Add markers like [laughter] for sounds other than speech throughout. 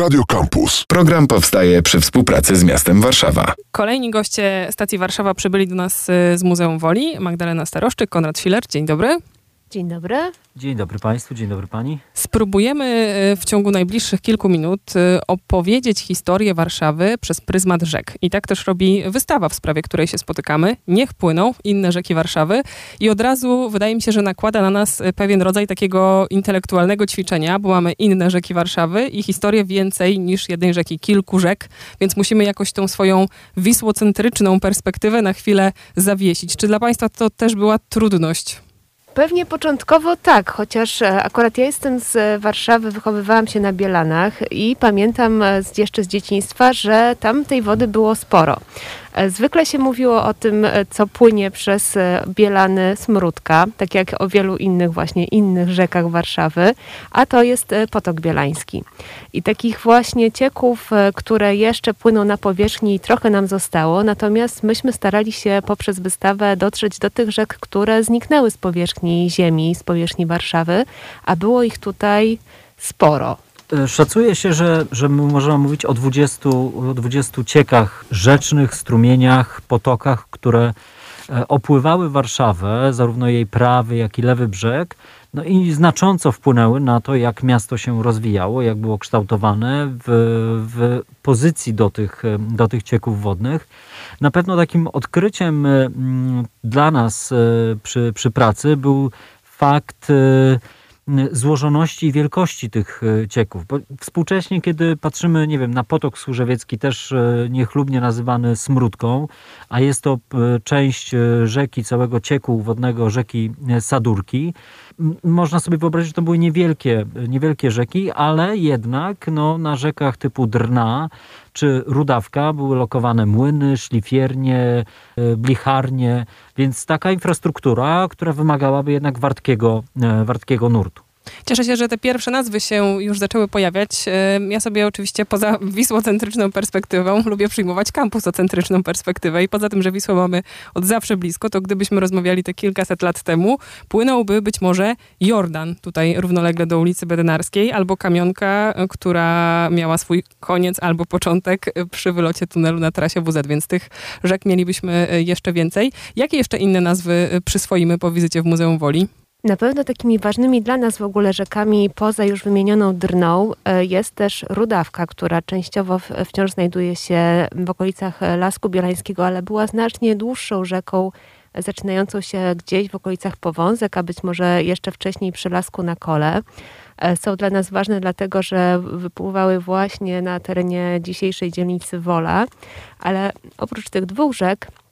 Radio Campus. Program powstaje przy współpracy z miastem Warszawa. Kolejni goście stacji Warszawa przybyli do nas y, z Muzeum Woli. Magdalena Staroszczyk, Konrad Filer. Dzień dobry. Dzień dobry. Dzień dobry Państwu, dzień dobry Pani. Spróbujemy y, w ciągu najbliższych kilku minut y, opowiedzieć historię Warszawy przez pryzmat rzek. I tak też robi wystawa, w sprawie której się spotykamy. Niech płyną inne rzeki Warszawy. I od razu wydaje mi się, że nakłada na nas y, pewien rodzaj takiego intelektualnego ćwiczenia, bo mamy inne rzeki Warszawy i historię więcej niż jednej rzeki, kilku rzek, więc musimy jakoś tą swoją wisłocentryczną perspektywę na chwilę zawiesić. Czy dla Państwa to też była trudność? Pewnie początkowo tak, chociaż e, akurat ja jestem z Warszawy, wychowywałam się na Bielanach i pamiętam e, jeszcze z dzieciństwa, że tam tej wody było sporo. E, zwykle się mówiło o tym, e, co płynie przez e, Bielany Smródka, tak jak o wielu innych właśnie innych rzekach Warszawy, a to jest Potok Bielański. I takich właśnie cieków, które jeszcze płyną na powierzchni, trochę nam zostało, natomiast myśmy starali się poprzez wystawę dotrzeć do tych rzek, które zniknęły z powierzchni ziemi, z powierzchni Warszawy, a było ich tutaj sporo. E, szacuje się, że, że możemy mówić o 20, o 20 ciekach rzecznych, strumieniach, potokach, które e, opływały Warszawę, zarówno jej prawy, jak i lewy brzeg, no i znacząco wpłynęły na to, jak miasto się rozwijało, jak było kształtowane w, w pozycji do tych, e, do tych cieków wodnych. Na pewno takim odkryciem dla nas przy, przy pracy był fakt złożoności i wielkości tych e, cieków. Bo współcześnie, kiedy patrzymy, nie wiem, na potok służewiecki, też e, niechlubnie nazywany smródką, a jest to e, część rzeki, całego cieku wodnego rzeki Sadurki, można sobie wyobrazić, że to były niewielkie, niewielkie rzeki, ale jednak no, na rzekach typu Drna czy Rudawka były lokowane młyny, szlifiernie, blicharnie, więc taka infrastruktura, która wymagałaby jednak wartkiego, wartkiego nurtu. Cieszę się, że te pierwsze nazwy się już zaczęły pojawiać. Ja sobie oczywiście poza wisłocentryczną perspektywą lubię przyjmować kampusocentryczną perspektywę i poza tym, że Wisłę mamy od zawsze blisko, to gdybyśmy rozmawiali te kilkaset lat temu, płynąłby być może Jordan tutaj równolegle do ulicy Bedynarskiej albo Kamionka, która miała swój koniec albo początek przy wylocie tunelu na trasie WZ, więc tych rzek mielibyśmy jeszcze więcej. Jakie jeszcze inne nazwy przyswoimy po wizycie w Muzeum Woli? Na pewno takimi ważnymi dla nas w ogóle rzekami, poza już wymienioną Drną, e, jest też Rudawka, która częściowo wciąż znajduje się w okolicach Lasku Bielańskiego, ale była znacznie dłuższą rzeką, zaczynającą się gdzieś w okolicach Powązek, a być może jeszcze wcześniej przy Lasku na Kole. E, są dla nas ważne dlatego, że wypływały właśnie na terenie dzisiejszej dzielnicy Wola, ale oprócz tych dwóch rzek E,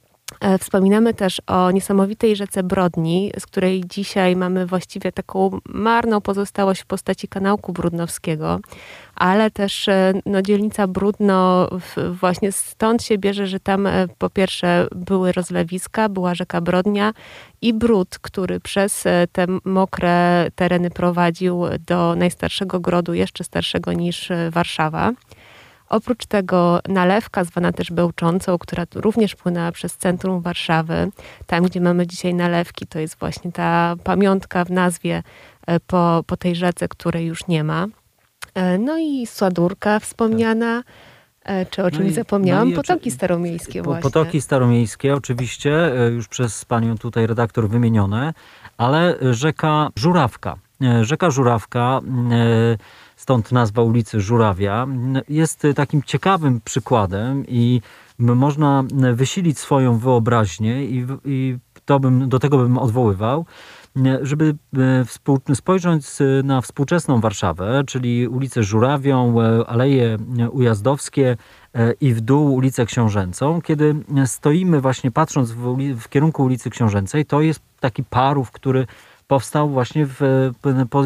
wspominamy też o niesamowitej rzece Brodni, z której dzisiaj mamy właściwie taką marną pozostałość w postaci kanałku brudnowskiego, ale też e, no, dzielnica Brudno właśnie stąd się bierze, że tam e, po pierwsze były rozlewiska, była rzeka Brodnia i brud, który przez te mokre tereny prowadził do najstarszego grodu, jeszcze starszego niż Warszawa. Oprócz tego nalewka, zwana też bełczącą, która również płynęła przez centrum Warszawy, tam gdzie mamy dzisiaj nalewki, to jest właśnie ta pamiątka w nazwie e, po, po tej rzece, której już nie ma. E, no i Sładurka wspomniana. E, czy o czymś no zapomniałam? No potoki staromiejskie właśnie. Potoki staromiejskie oczywiście, już przez panią tutaj redaktor wymienione, ale rzeka Żurawka. Rzeka Żurawka stąd nazwa ulicy Żurawia, jest takim ciekawym przykładem i można wysilić swoją wyobraźnię i, i to bym, do tego bym odwoływał, żeby e, spojrzeć na współczesną Warszawę, czyli ulicę Żurawią, e, Aleje Ujazdowskie e, i w dół ulicę Książęcą. Kiedy stoimy właśnie patrząc w, w kierunku ulicy Książęcej, to jest taki parów, który powstał właśnie w,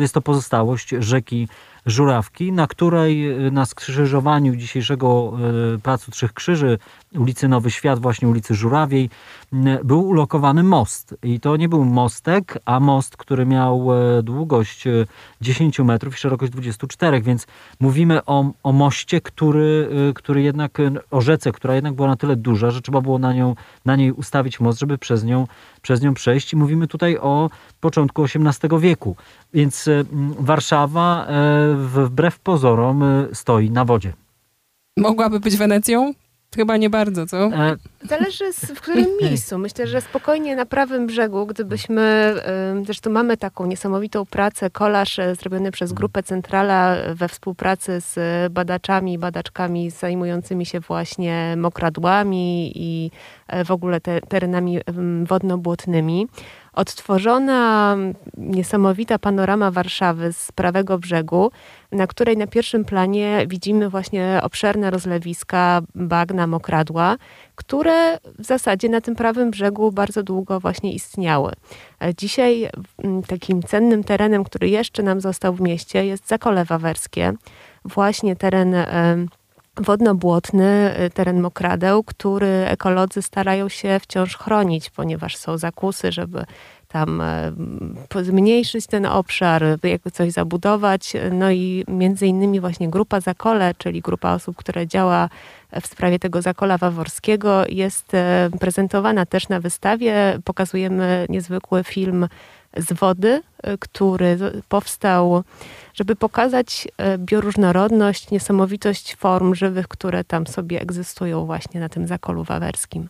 jest to pozostałość rzeki Żurawki, na której y, na skrzyżowaniu dzisiejszego y, Placu Trzech Krzyży, ulicy Nowy Świat, właśnie ulicy Żurawiej, y, był ulokowany most. I to nie był mostek, a most, który miał długość 10 metrów i szerokość 24, więc mówimy o, o moście, który, który jednak, o rzece, która jednak była na tyle duża, że trzeba było na, nią, na niej ustawić most, żeby przez nią, przez nią przejść. I mówimy tutaj o początku XVIII wieku. Więc Warszawa wbrew pozorom stoi na wodzie. Mogłaby być Wenecją? Chyba nie bardzo, co? E... Zależy w którym [laughs] miejscu. Myślę, że spokojnie na prawym brzegu, gdybyśmy, zresztą mamy taką niesamowitą pracę, kolaż e, zrobiony przez Grupę Centrala we współpracy z badaczami, badaczkami zajmującymi się właśnie mokradłami i e, w ogóle te, terenami wodno-błotnymi odtworzona niesamowita panorama Warszawy z prawego brzegu, na której na pierwszym planie widzimy właśnie obszerne rozlewiska bagna, mokradła, które w zasadzie na tym prawym brzegu bardzo długo właśnie istniały. Dzisiaj takim cennym terenem, który jeszcze nam został w mieście jest Zakole Wawerskie, właśnie teren wodno-błotny, y, teren mokradeł, który ekolodzy starają się wciąż chronić, ponieważ są zakusy, żeby tam e, zmniejszyć ten obszar, jakby coś zabudować. No i między innymi właśnie grupa Zakole, czyli grupa osób, która działa w sprawie tego Zakola Waworskiego jest e, prezentowana też na wystawie. Pokazujemy niezwykły film z wody, e, który powstał, żeby pokazać bioróżnorodność, niesamowitość form żywych, które tam sobie egzystują właśnie na tym Zakolu Wawerskim.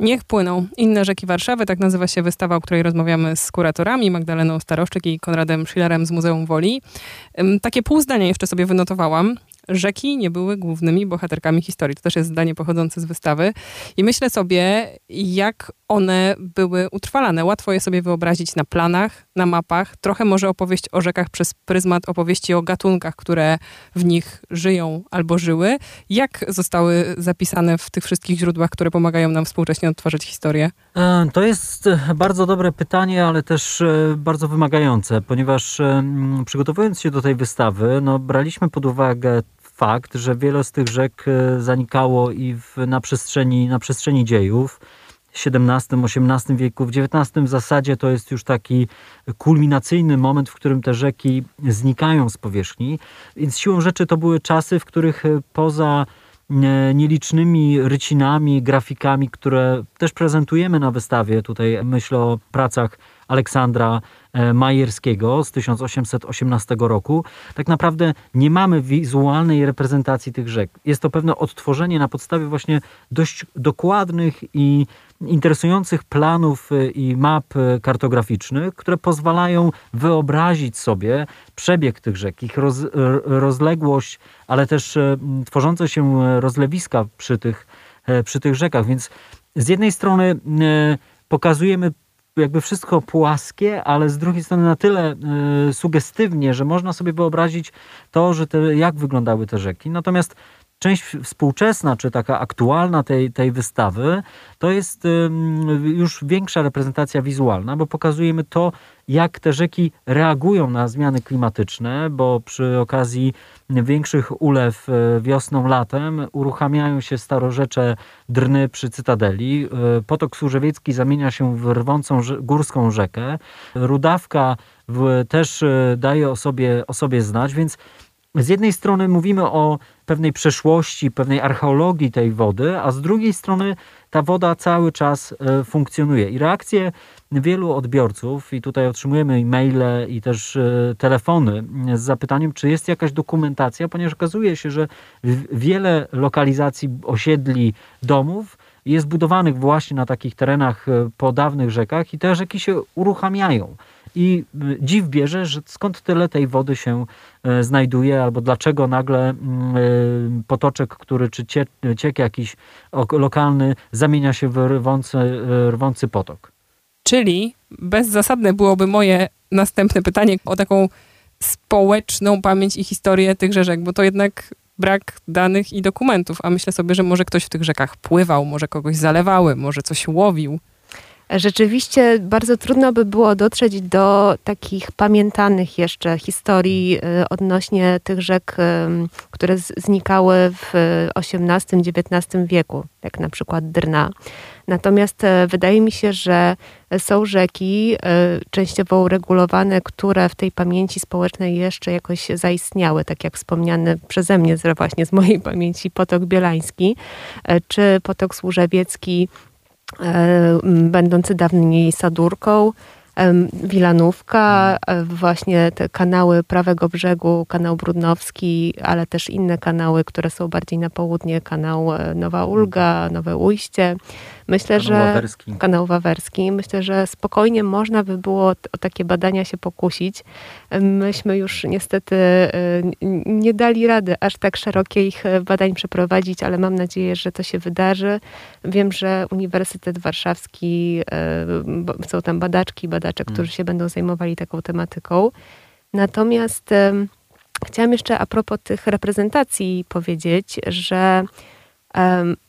Niech płyną inne rzeki Warszawy, tak nazywa się wystawa, o której rozmawiamy z kuratorami Magdaleną Staroszczyk i Konradem Schillerem z Muzeum Woli. Takie pół zdania jeszcze sobie wynotowałam rzeki nie były głównymi bohaterkami historii. To też jest zdanie pochodzące z wystawy. I myślę sobie, jak one były utrwalane. Łatwo je sobie wyobrazić na planach, na mapach. Trochę może opowieść o rzekach przez pryzmat opowieści o gatunkach, które w nich żyją albo żyły. Jak zostały zapisane w tych wszystkich źródłach, które pomagają nam współcześnie odtwarzać historię? E, to jest bardzo dobre pytanie, ale też e, bardzo wymagające, ponieważ przygotowując się do tej wystawy, no, braliśmy pod uwagę fakt, że wiele z tych rzek e, zanikało i w, na, przestrzeni, na przestrzeni dziejów. XVII, XVIII wieku, w XIX w zasadzie to jest już taki kulminacyjny moment, w którym te rzeki znikają z powierzchni. Więc siłą rzeczy to były czasy, w których e, poza e, nielicznymi rycinami, grafikami, które też prezentujemy na wystawie. Tutaj myślę o pracach Aleksandra E, Majerskiego z 1818 roku, tak naprawdę nie mamy wizualnej reprezentacji tych rzek. Jest to pewne odtworzenie na podstawie właśnie dość dokładnych i interesujących planów e, i map e, kartograficznych, które pozwalają wyobrazić sobie przebieg tych rzek, ich roz, rozległość, ale też tworzące się rozlewiska przy tych, przy tych rzekach. Więc z jednej strony pokazujemy jakby wszystko płaskie, ale z drugiej strony na tyle y, sugestywnie, że można sobie wyobrazić to, że te, jak wyglądały te rzeki. Natomiast część współczesna, czy taka aktualna tej, tej wystawy, to jest już większa reprezentacja wizualna, bo pokazujemy to, jak te rzeki reagują na zmiany klimatyczne, bo przy okazji większych ulew e, wiosną, latem uruchamiają się starorzecze drny przy Cytadeli. E, potok Służewiecki zamienia się w rwącą górską rzekę. Rudawka też e, daje o sobie, o sobie znać, więc z jednej strony mówimy o pewnej przeszłości, pewnej archeologii tej wody, a z drugiej strony ta woda cały czas e, funkcjonuje. I reakcje wielu odbiorców, i tutaj otrzymujemy e-maile i też e, telefony z zapytaniem, czy jest jakaś dokumentacja, ponieważ okazuje się, że wiele lokalizacji osiedli, domów jest budowanych właśnie na takich terenach e, po dawnych rzekach i te rzeki się uruchamiają. I dziw bierze, że skąd tyle tej wody się e, znajduje, albo dlaczego nagle mm, e, potoczek, który czy ciek jakiś lokalny zamienia się w rwący, rwący potok. Czyli bezzasadne byłoby moje następne pytanie o taką społeczną pamięć i historię tych rzek, bo to jednak brak danych i dokumentów, a myślę sobie, że może ktoś w tych rzekach pływał, może kogoś zalewały, może coś łowił. Rzeczywiście bardzo trudno by było dotrzeć do takich pamiętanych jeszcze historii y, odnośnie tych rzek, które znikały w XVIII-XIX wieku, jak na przykład Drna. Natomiast e, wydaje mi się, że są rzeki częściowo uregulowane, które w tej pamięci społecznej jeszcze jakoś zaistniały, tak jak wspomniany przeze mnie właśnie z mojej pamięci Potok Bielański, czy Potok Służewiecki, będący dawniej Sadurką, Wilanówka, e, właśnie te kanały prawego brzegu, kanał Brudnowski, ale też inne kanały, które są bardziej na południe, kanał e, Nowa Ulga, Nowe Ujście. Myślę, Kanał że Wawerski. kanał Wawerski. Myślę, że spokojnie można by było o takie badania się pokusić. Myśmy już niestety n- nie dali rady aż tak szerokich e, badań przeprowadzić, ale mam nadzieję, że to się wydarzy. Wiem, że Uniwersytet Warszawski, bo- są tam badaczki, badacze, którzy się będą zajmowali taką tematyką. Natomiast chciałam jeszcze a propos tych reprezentacji powiedzieć, że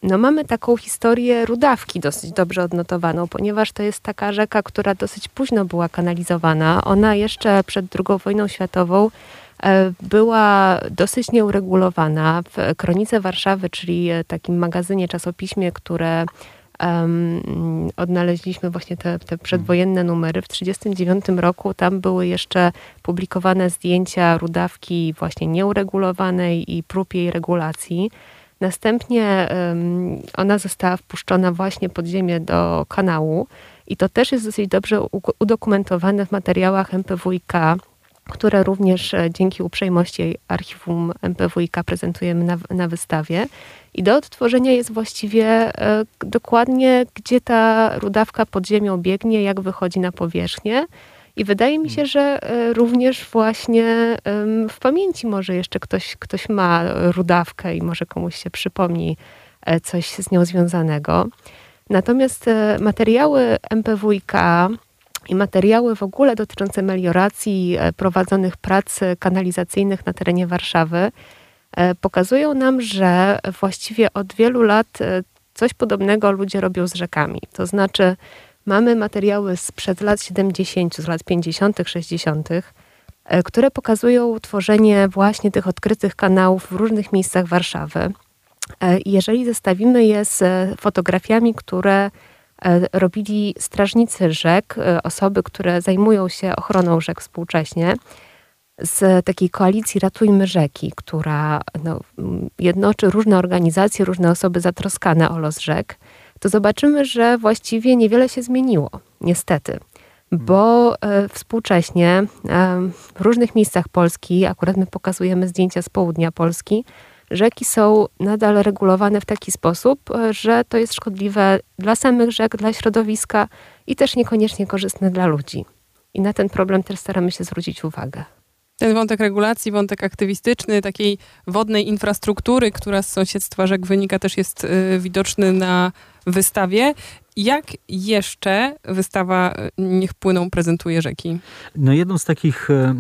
no mamy taką historię Rudawki dosyć dobrze odnotowaną, ponieważ to jest taka rzeka, która dosyć późno była kanalizowana. Ona jeszcze przed II wojną światową e, była dosyć nieuregulowana. W Kronice Warszawy, czyli e, takim magazynie, czasopiśmie, które em, odnaleźliśmy właśnie te, te przedwojenne numery. W 1939 roku tam były jeszcze publikowane zdjęcia Rudawki właśnie nieuregulowanej i prób jej regulacji. Następnie ona została wpuszczona właśnie pod ziemię do kanału i to też jest dosyć dobrze udokumentowane w materiałach MPWiK, które również e, dzięki uprzejmości archiwum MPWiK prezentujemy na, na wystawie. I do odtworzenia jest właściwie e, dokładnie, gdzie ta rudawka pod ziemią biegnie, jak wychodzi na powierzchnię. I wydaje mi się, że e, również właśnie w pamięci może jeszcze ktoś, ktoś ma rudawkę i może komuś się przypomni e, coś z nią związanego. Natomiast e, materiały MPWiK i materiały w ogóle dotyczące melioracji prowadzonych prac kanalizacyjnych na terenie Warszawy pokazują nam, że właściwie od wielu lat coś podobnego ludzie robią z rzekami. To znaczy, mamy materiały sprzed lat 70., z lat 50., 60., e, które pokazują tworzenie właśnie tych odkrytych kanałów w różnych miejscach Warszawy. E, Jeżeli zestawimy je z e, fotografiami, które robili strażnicy rzek, osoby, które zajmują się ochroną rzek współcześnie, z takiej koalicji Ratujmy Rzeki, która no, jednoczy różne organizacje, różne osoby zatroskane o los rzek, to zobaczymy, że właściwie niewiele się zmieniło, niestety. Bo e, współcześnie e, w różnych miejscach Polski, akurat my pokazujemy zdjęcia z południa Polski, rzeki są nadal regulowane w taki sposób, e, że to jest szkodliwe dla samych rzek, dla środowiska i też niekoniecznie korzystne dla ludzi. I na ten problem też staramy się zwrócić uwagę. Ten wątek regulacji, wątek aktywistyczny, takiej wodnej infrastruktury, która z sąsiedztwa rzek wynika, też jest y, widoczny na wystawie. Jak jeszcze wystawa y, Niech płyną prezentuje rzeki? No jedną z takich e, e,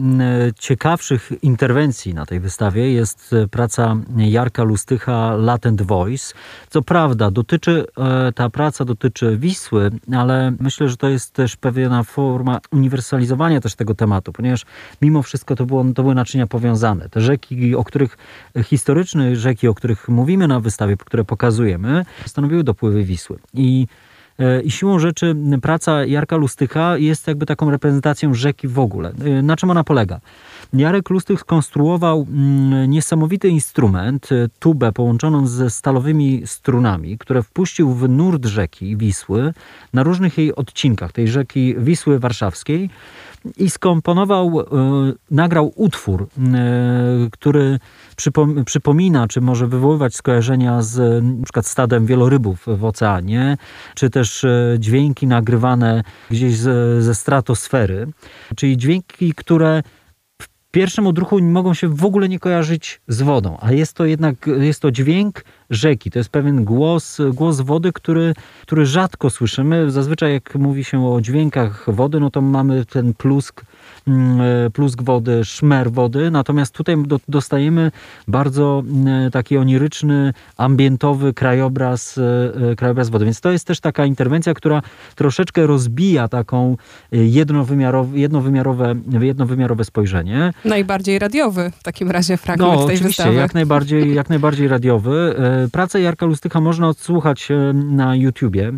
ciekawszych interwencji na tej wystawie jest e, praca Jarka Lustycha Latent Voice. Co prawda dotyczy, e, ta praca dotyczy Wisły, ale myślę, że to jest też pewna forma uniwersalizowania też tego tematu, ponieważ mimo wszystko to, było, to były naczynia powiązane. Te rzeki, o których historyczne rzeki, o których mówimy na wystawie, które pokazujemy, stanowiły dopływy Wisły. I E, I siłą rzeczy praca Jarka Lustycha jest jakby taką reprezentacją rzeki w ogóle. E, Na czym ona polega? Jarek Lustych skonstruował mm, niesamowity instrument, e, tubę połączoną ze stalowymi strunami, które wpuścił w nurt rzeki Wisły na różnych jej odcinkach, tej rzeki Wisły Warszawskiej i skomponował, e, nagrał utwór, e, który przypom- przypomina, czy może wywoływać skojarzenia z przykład stadem wielorybów w oceanie, czy też e, dźwięki nagrywane gdzieś ze, ze stratosfery, czyli dźwięki, które pierwszym odruchu mogą się w ogóle nie kojarzyć z wodą, a jest to jednak jest to dźwięk rzeki, to jest pewien głos, głos wody, który, który rzadko słyszymy. Zazwyczaj jak mówi się o dźwiękach wody, no to mamy ten plusk, plusk wody, szmer wody, natomiast tutaj do, dostajemy bardzo mm, taki oniryczny, ambientowy krajobraz, e, e, krajobraz wody. Więc to jest też taka interwencja, która troszeczkę rozbija taką e, jednowymiarowe, jednowymiarowe, jednowymiarowe spojrzenie. Najbardziej radiowy w takim razie fragment No, tej oczywiście, wystawy. jak najbardziej, jak najbardziej radiowy. E, Pracę Jarka Lustycha można odsłuchać e, na YouTubie.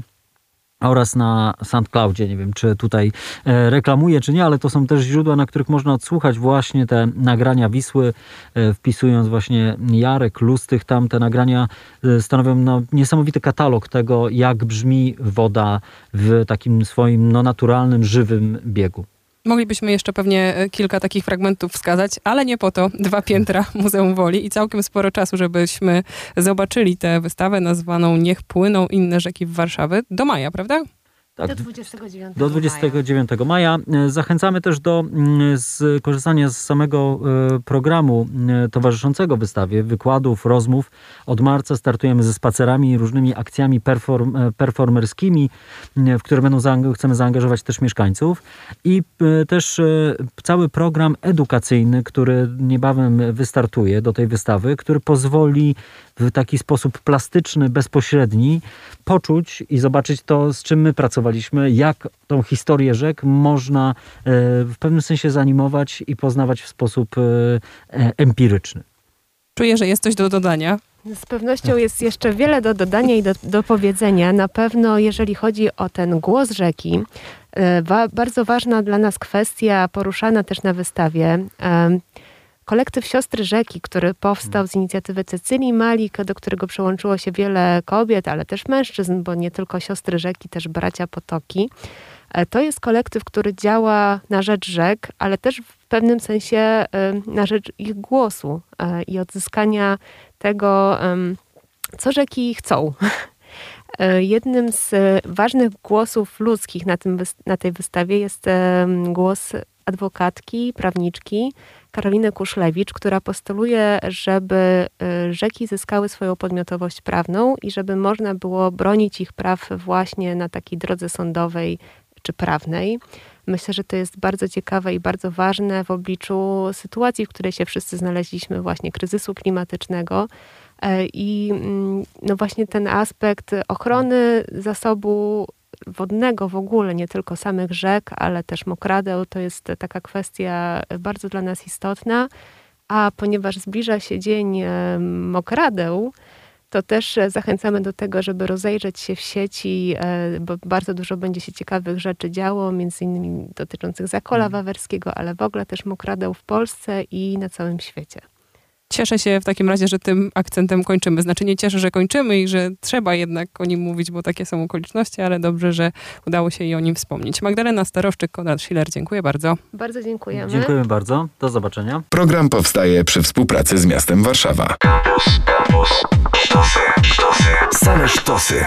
Oraz na SoundCloudzie. Nie wiem, czy tutaj e, reklamuję, czy nie, ale to są też źródła, na których można odsłuchać właśnie te nagrania Wisły, e, wpisując właśnie Jarek, Lustych. Tam te nagrania e, stanowią no, niesamowity katalog tego, jak brzmi woda w takim swoim no, naturalnym, żywym biegu. Moglibyśmy jeszcze pewnie e, kilka takich fragmentów wskazać, ale nie po to. Dwa piętra Muzeum Woli i całkiem sporo czasu, żebyśmy zobaczyli tę wystawę nazwaną Niech płyną inne rzeki w Warszawy do maja, prawda? Tak, Do 29 do 29 maja. E, Zachęcamy też do mm, skorzystania z samego e, programu e, towarzyszącego wystawie, wykładów, rozmów. Od marca startujemy ze spacerami różnymi akcjami perform, performerskimi, w które będą chcemy zaangażować też mieszkańców. I też cały program edukacyjny, który niebawem wystartuje do tej wystawy, który pozwoli w taki sposób plastyczny, bezpośredni poczuć i zobaczyć to, z czym my pracowaliśmy, jak tą historię rzek można e, w pewnym sensie zanimować i poznawać w sposób e, e, empiryczny. Czuję, że jest coś do dodania. Z pewnością jest jeszcze wiele do dodania i do, do powiedzenia. Na pewno, jeżeli chodzi o ten głos rzeki, bardzo ważna dla nas kwestia, poruszana też na wystawie. Kolektyw Siostry Rzeki, który powstał z inicjatywy Cecylii Malik, do którego przyłączyło się wiele kobiet, ale też mężczyzn, bo nie tylko Siostry Rzeki, też Bracia Potoki. E, To jest kolektyw, który działa na rzecz rzek, ale też w pewnym sensie na rzecz ich głosu e, i odzyskania tego, co rzeki chcą. E, Jednym z ważnych głosów ludzkich na, tym, na tej wystawie jest głos adwokatki, prawniczki Karoliny Kuszlewicz, która postuluje, żeby e, rzeki zyskały swoją podmiotowość prawną i żeby można było bronić ich praw właśnie na takiej drodze sądowej czy prawnej. Myślę, że to jest bardzo ciekawe i bardzo ważne w obliczu sytuacji, w której się wszyscy znaleźliśmy, właśnie kryzysu klimatycznego. E, I mm, no właśnie ten aspekt ochrony zasobu wodnego w ogóle, nie tylko samych rzek, ale też mokradeł, to jest taka kwestia bardzo dla nas istotna. A ponieważ zbliża się dzień e, mokradeł, to też zachęcamy do tego, żeby rozejrzeć się w sieci, e, bo bardzo dużo będzie się ciekawych rzeczy działo, między innymi dotyczących Zakola Wawerskiego, ale w ogóle też mokradeł w Polsce i na całym świecie. Cieszę się w takim razie, że tym akcentem kończymy. Znaczy nie cieszę, że kończymy i że trzeba jednak o nim mówić, bo takie są okoliczności, ale dobrze, że udało się i o nim wspomnieć. Magdalena Staroszczyk, Konrad Schiller, dziękuję bardzo. Bardzo dziękujemy. Dziękujemy bardzo. Do zobaczenia. Program powstaje przy współpracy z miastem Warszawa. Campus, campus, sztosy, sztosy, same sztosy.